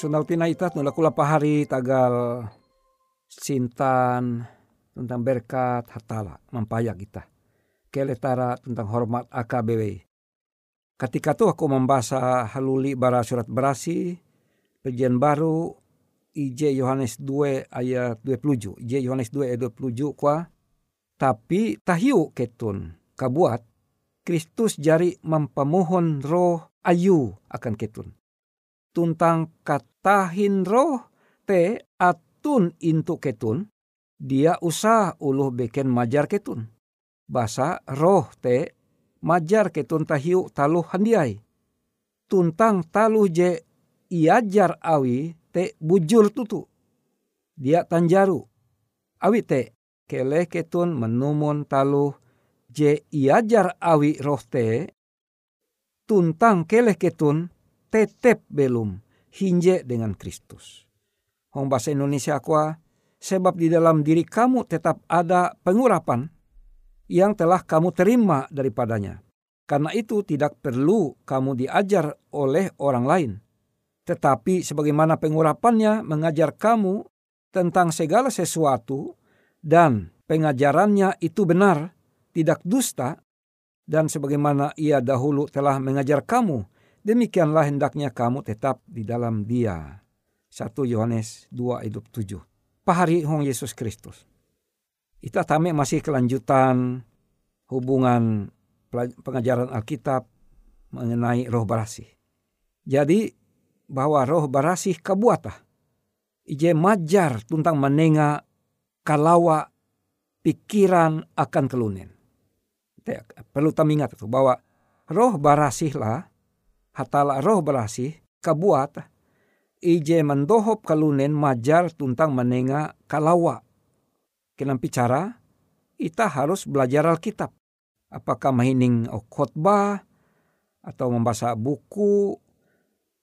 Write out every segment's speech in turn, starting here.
Sunautina ita nula kula pahari tagal sintan tentang berkat hatala mempayak kita. Keletara tentang hormat AKBW. Ketika tuh aku membaca haluli bara surat berasi Perjanjian baru IJ Yohanes 2 ayat 27. IJ Yohanes 2 ayat 27 kwa tapi tahiu ketun kabuat Kristus jari mempamohon roh ayu akan ketun. Tuntang katahin roh te atun intu ketun dia usah uluh beken majar ketun. Basa roh te majar ketun tahiu taluh handiai. Tuntang taluh je iajar awi te bujur tutu. Dia tanjaru. Awi te kele ketun menumun taluh je iajar awi roh te. Tuntang kele ketun tetep belum hinje dengan Kristus. Hong bahasa Indonesia kuah sebab di dalam diri kamu tetap ada pengurapan yang telah kamu terima daripadanya. Karena itu tidak perlu kamu diajar oleh orang lain tetapi sebagaimana pengurapannya mengajar kamu tentang segala sesuatu dan pengajarannya itu benar, tidak dusta, dan sebagaimana ia dahulu telah mengajar kamu, demikianlah hendaknya kamu tetap di dalam dia. 1 Yohanes 2 ayat 7. Pahari Hong Yesus Kristus. Kita tame masih kelanjutan hubungan pengajaran Alkitab mengenai roh barasi. Jadi bahwa roh barasih kabuatah. Ije majar tentang menenga kalawa pikiran akan kelunen. Perlu tamingat itu bahwa roh barasih lah hatala roh barasih kabuat ije mendohop kalunen majar tentang menenga kalawa. Kenam bicara, kita harus belajar Alkitab. Apakah mahining khotbah atau membaca buku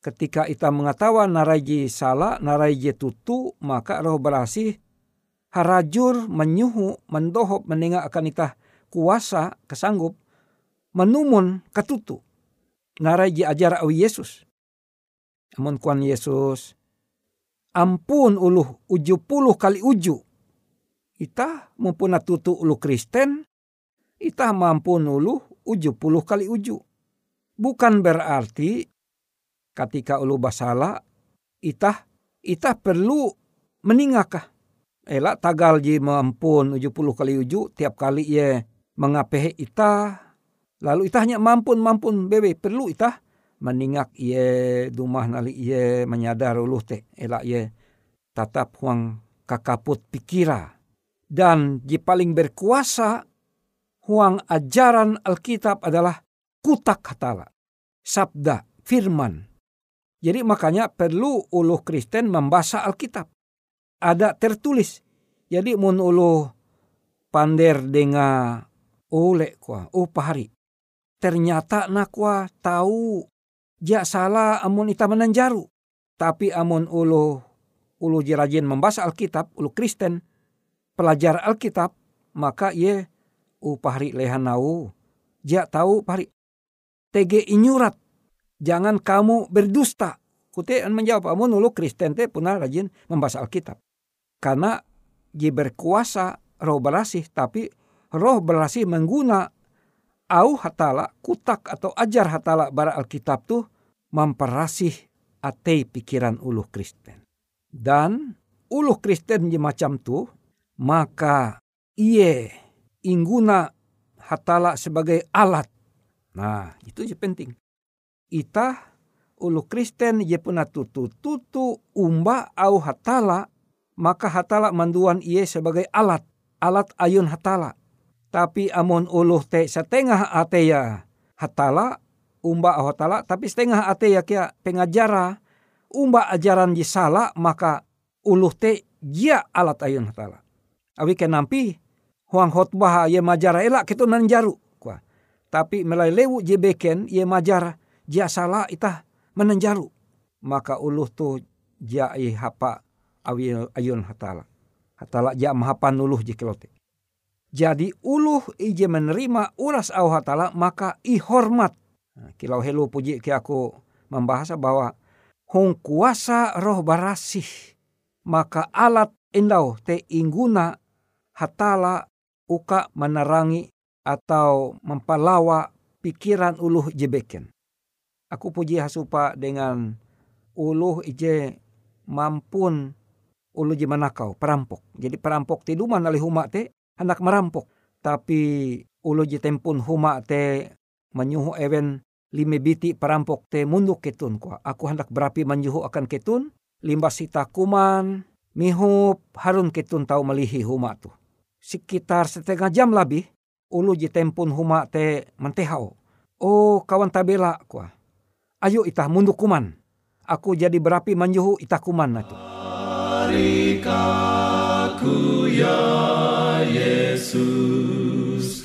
ketika kita mengetahui naraji salah, naraji tutu, maka roh berasih harajur menyuhu mendohop menengah akan kita kuasa kesanggup menumun ketutu naraji ajar awi Yesus. Amun kuan Yesus ampun uluh uju puluh kali uju. Ita mumpuna tutu ulu Kristen, ita mampu uluh uju puluh kali uju. Bukan berarti ketika ulu basala itah itah perlu meningakah elak tagal ji mampun uju puluh kali uju tiap kali ye mengapehe itah lalu itah hanya mampun mampun bebe perlu itah meningak ye dumah nali ye menyadar ulu te elak ye tatap huang kakaput pikira dan ji paling berkuasa huang ajaran Alkitab adalah kutak hatala sabda firman jadi makanya perlu uluh Kristen membaca Alkitab. Ada tertulis. Jadi mun uluh pander dengan oleh kuah, oh pahari. Ternyata nakwa tahu ja salah amun ita menanjaru. Tapi amun uluh ulu jirajin membaca Alkitab, ulu Kristen, pelajar Alkitab, maka ye u pahari lehanau. Ja tahu pahari. Tege inyurat jangan kamu berdusta. Kute menjawab, amun ulu Kristen te puna rajin membaca Alkitab. Karena dia berkuasa roh berasih, tapi roh berasih mengguna au hatala, kutak atau ajar hatala bara Alkitab tuh memperasih atei pikiran ulu Kristen. Dan ulu Kristen je macam tuh, maka iye ingguna hatala sebagai alat. Nah, itu je penting ita ulu Kristen ye puna tutu tutu umba au hatala maka hatala manduan iye sebagai alat alat ayun hatala tapi amon ulu te setengah ateya. Hatala umba hatala tapi setengah ateya kia pengajara. Umba ajaran di salah maka ulu te dia alat ayun hatala. Awi kenampi huang hotbah ye majara elak ketu nanjaru kwa. Tapi melai lewu je beken ye majara jia salah itah menenjaru maka uluh tu jia hapa awi ayun hatala. Hatala jia mahapan uluh jikilote jadi uluh ije menerima uras au hatala maka i hormat nah, kilau helu puji ki aku membahasa bahwa hong kuasa roh barasih maka alat endau te ingguna hatala uka menerangi atau mempalawa pikiran uluh jebeken. Aku puji hasupa dengan ulu ije mampun ulu je manakau perampok. Jadi perampok ti duman ali huma te hendak merampok. Tapi ulu je tempun huma te menyuhu ewen lime biti perampok te munduk ketun kwa. Aku hendak berapi menyuhu akan ketun. Limbas sita kuman mihup harun ketun tau melihi huma tu. Sekitar setengah jam lebih ulu je tempun huma te mentehau. Oh kawan tabela kwa. Ayo itah munduk kuman. Aku jadi berapi manjuhu itah kuman itu. Harikaku ya Yesus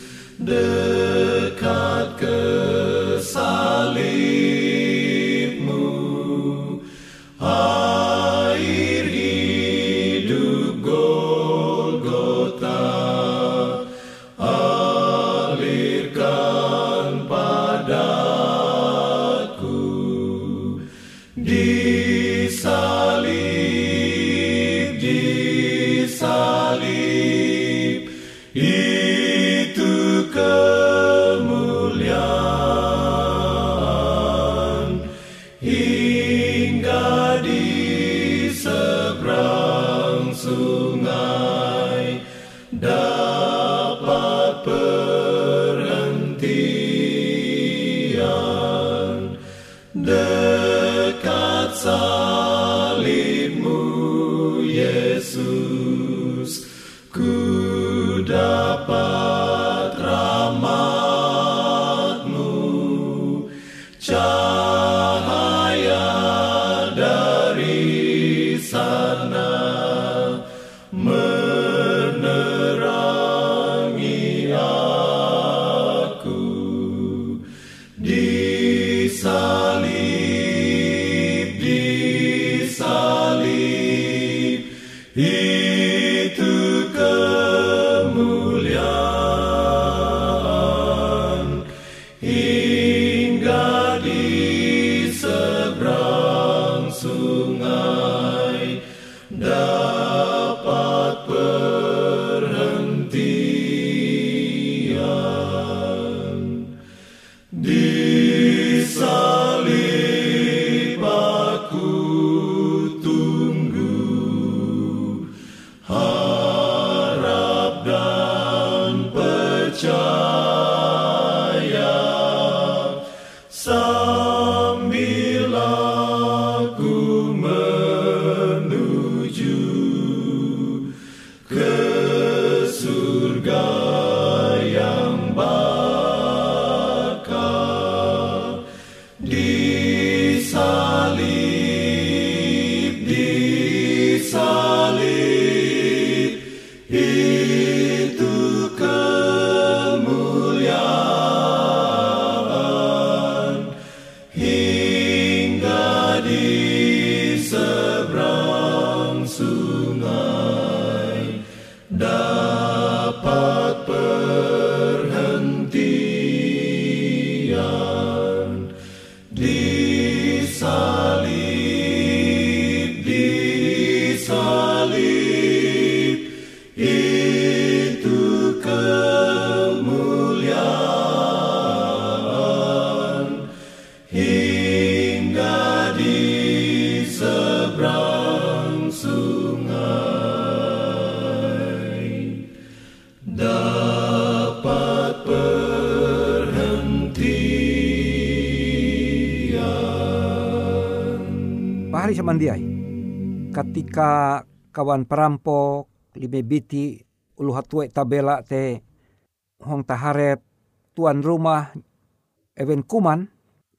itu samandiai. Ketika kawan perampok lime biti ulu hatue tabela te hong taharep tuan rumah ewen kuman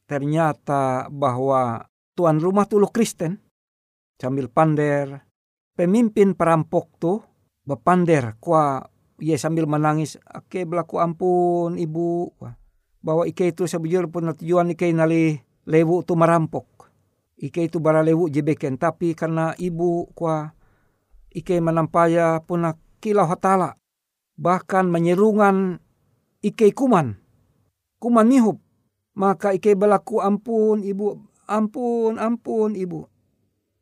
ternyata bahwa tuan rumah tulu Kristen sambil pander pemimpin perampok tu bepander kwa ia sambil menangis ake belaku ampun ibu bahwa ike itu sebujur pun tujuan ike nali lewu tu merampok ike itu bara lewu jebeken tapi karena ibu kwa ike menampaya puna kilau hatala bahkan menyerungan ike kuman kuman mihup. Maka ike belaku ampun ibu ampun ampun ibu.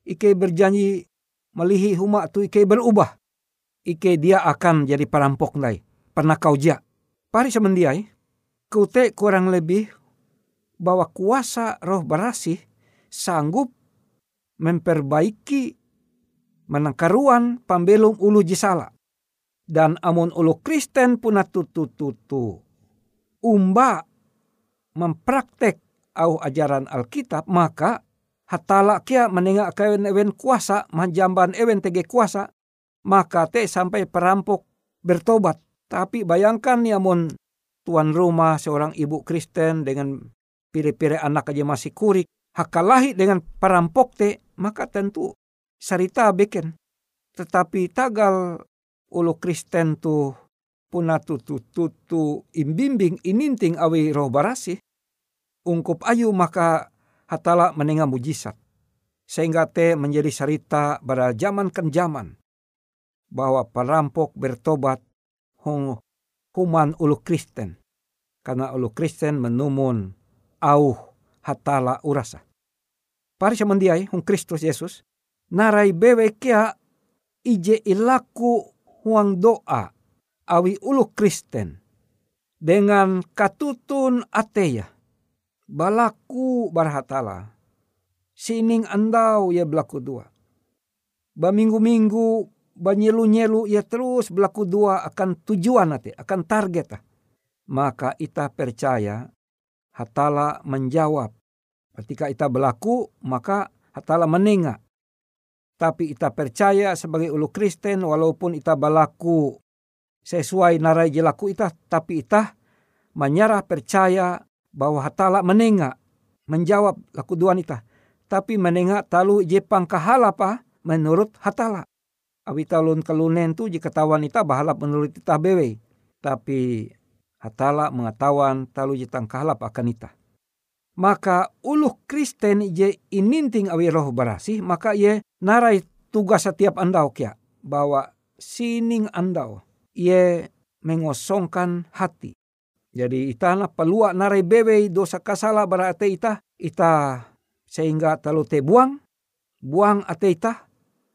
Ike berjanji melihi huma tu ike berubah. Ike dia akan jadi perampok nai pernah kau ja pari semendiai kute kurang lebih bahwa kuasa roh berasih sanggup memperbaiki menangkaruan pambelum ulu jisala. Dan amun ulu Kristen puna tutu-tutu. Umba mempraktek au ajaran Alkitab maka hatala kia menengak kawen ewen kuasa manjamban ewen tege kuasa maka te sampai perampok bertobat tapi bayangkan ya mon tuan rumah seorang ibu Kristen dengan pire-pire anak aja masih kurik hakalahi dengan perampok te maka tentu sarita beken tetapi tagal ulu Kristen tu puna tutu tutu imbimbing ininting awi roh barasi ungkup ayu maka hatala menengah mujizat. Sehingga te menjadi cerita pada zaman kan zaman. Bahwa perampok bertobat hong human ulu Kristen. Karena ulu Kristen menumun hatala urasa. Pari semendiai hong Kristus Yesus. Narai bewe kia ije ilaku huang doa awi ulu Kristen. Dengan katutun ateya balaku barhatala. Sining andau ya belaku dua. Baminggu-minggu banyelu-nyelu ya terus belaku dua akan tujuan nanti, akan target. Maka ita percaya hatala menjawab. Ketika ita berlaku maka hatala menengah. Tapi ita percaya sebagai ulu Kristen walaupun ita berlaku sesuai narai jelaku ita. Tapi ita menyerah percaya bahwa hatala menengah menjawab laku dua nita. Tapi menengah talu jepang kahala pa menurut hatala. Awi talun kalunen tu jika tawan ita bahalap menurut ita bewe. Tapi hatala mengetahuan talu jetang kahalap akan ita. Maka uluh Kristen je ininting awi roh barasih maka ye narai tugas setiap andau kia. Bahwa sining andau ye mengosongkan hati jadi ita na palua narai bebe dosa kasala berarti ita ita sehingga talu te buang buang ate ita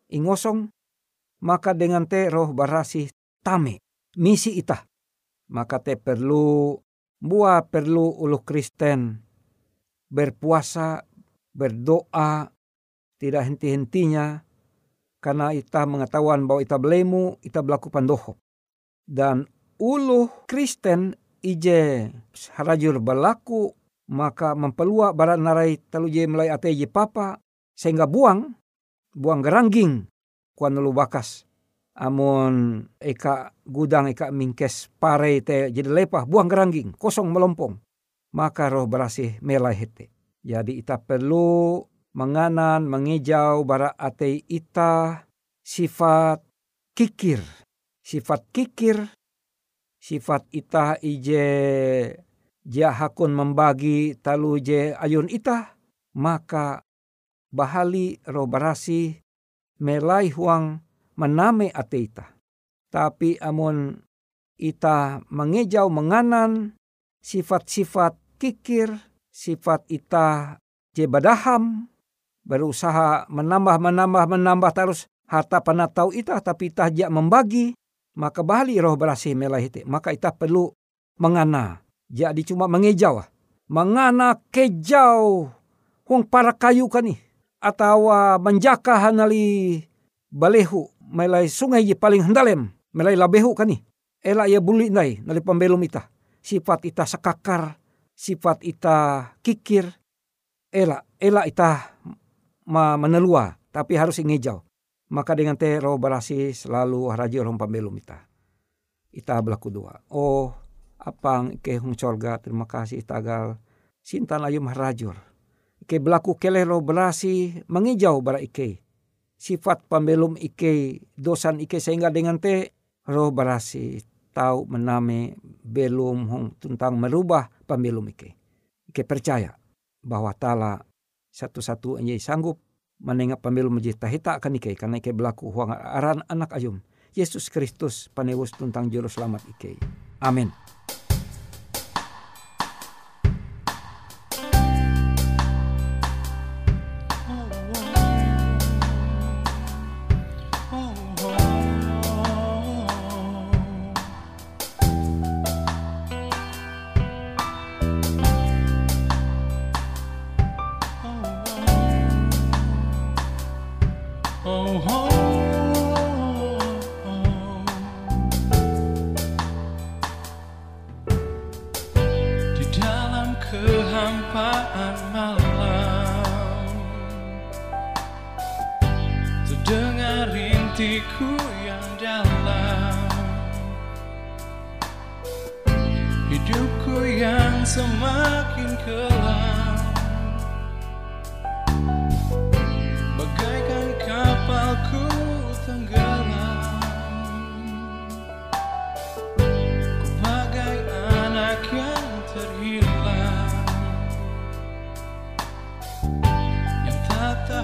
ingosong maka dengan te roh barasi tame misi ita maka te perlu buah perlu ulu Kristen. Berpuasa berdoa tidak henti-hentinya karena ita mengetahuan bahwa ita belemu ita berlaku pandoho. Dan ulu Kristen ije harajur berlaku maka mempelua barat narai je mulai ate je papa sehingga buang buang gerangging kuan lu bakas amun eka gudang eka mingkes pare te jadi lepah buang gerangging kosong melompong. Maka roh berasih melai hete. Jadi ita perlu menganan mengejau bara ate ita sifat kikir. Sifat kikir sifat ita ije jia hakun membagi talu je ayun ita maka bahali robarasi melai huang mename ate ita. Tapi amun ita mengejau menganan sifat-sifat kikir, sifat ita je badaham, berusaha menambah, menambah, menambah terus harta panatau ita tapi ita membagi, maka bali roh berasih melahite. Maka kita perlu mengana. Jadi cuma mengejau. Mengana kejau. Huang para kayu kan nih. Atau menjaka hanali balehu. Melai sungai je paling hendalem. Melai labehu kan nih. Ela ya buli nai nali pembelum ita. Sifat ita sekakar. Sifat ita kikir. Ela, ela ita ma menelua. Tapi harus ngejau. Maka dengan te roh barasi selalu haraji orang pambelum ita. Ita berlaku dua. Oh, apang ke hung sorga terima kasih tagal sintan ayum harajur. Ike berlaku kele roh barasi mengijau bara ike. Sifat pambelum ike dosan ike sehingga dengan te roh barasi tahu mename belum hung tentang merubah pambelum ike. Ike percaya bahwa tala satu-satu anjay sanggup menengah pemilu majid tahita akan ikai karena ikai berlaku huang aran anak ayum Yesus Kristus panewus tentang juru selamat ikai. Amin.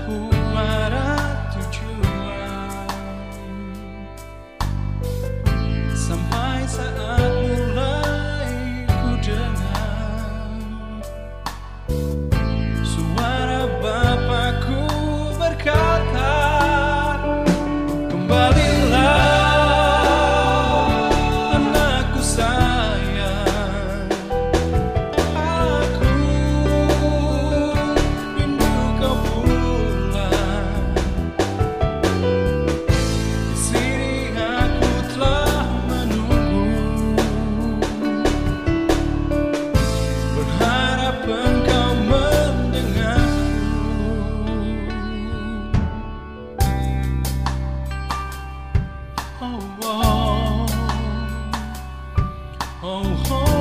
rua. Oh, oh,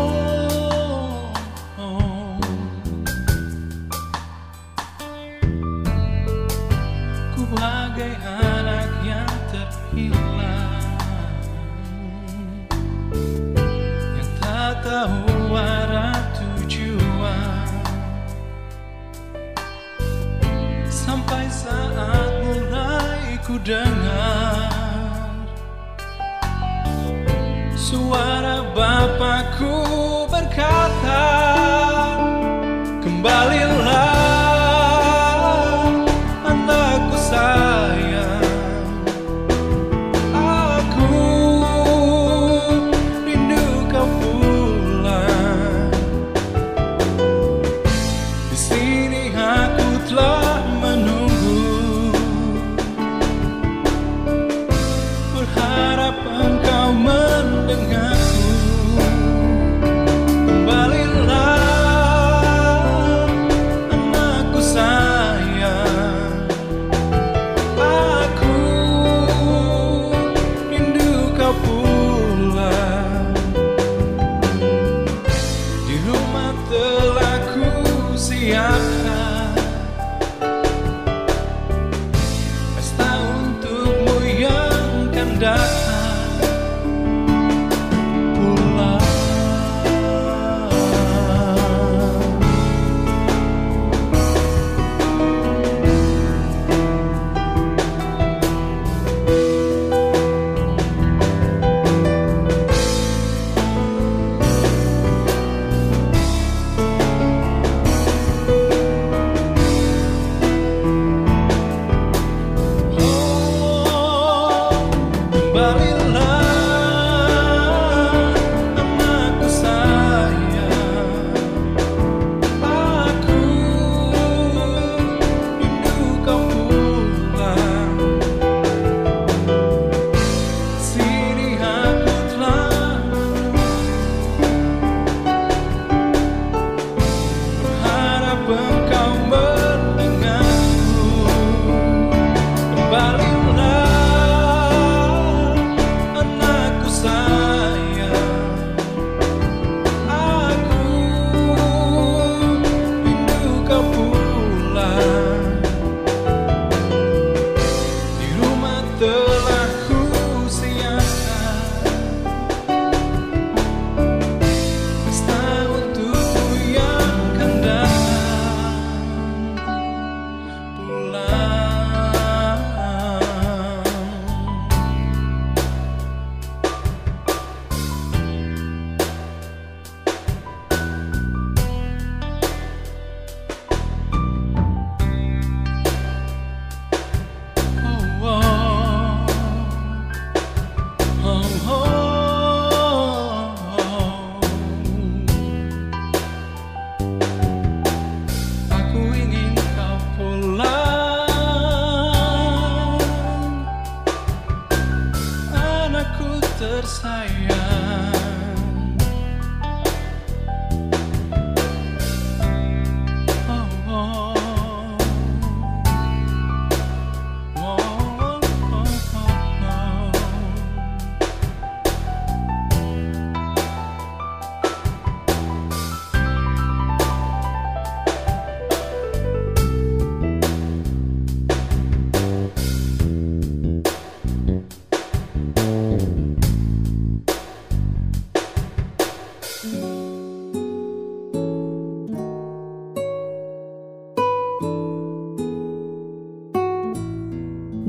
I am.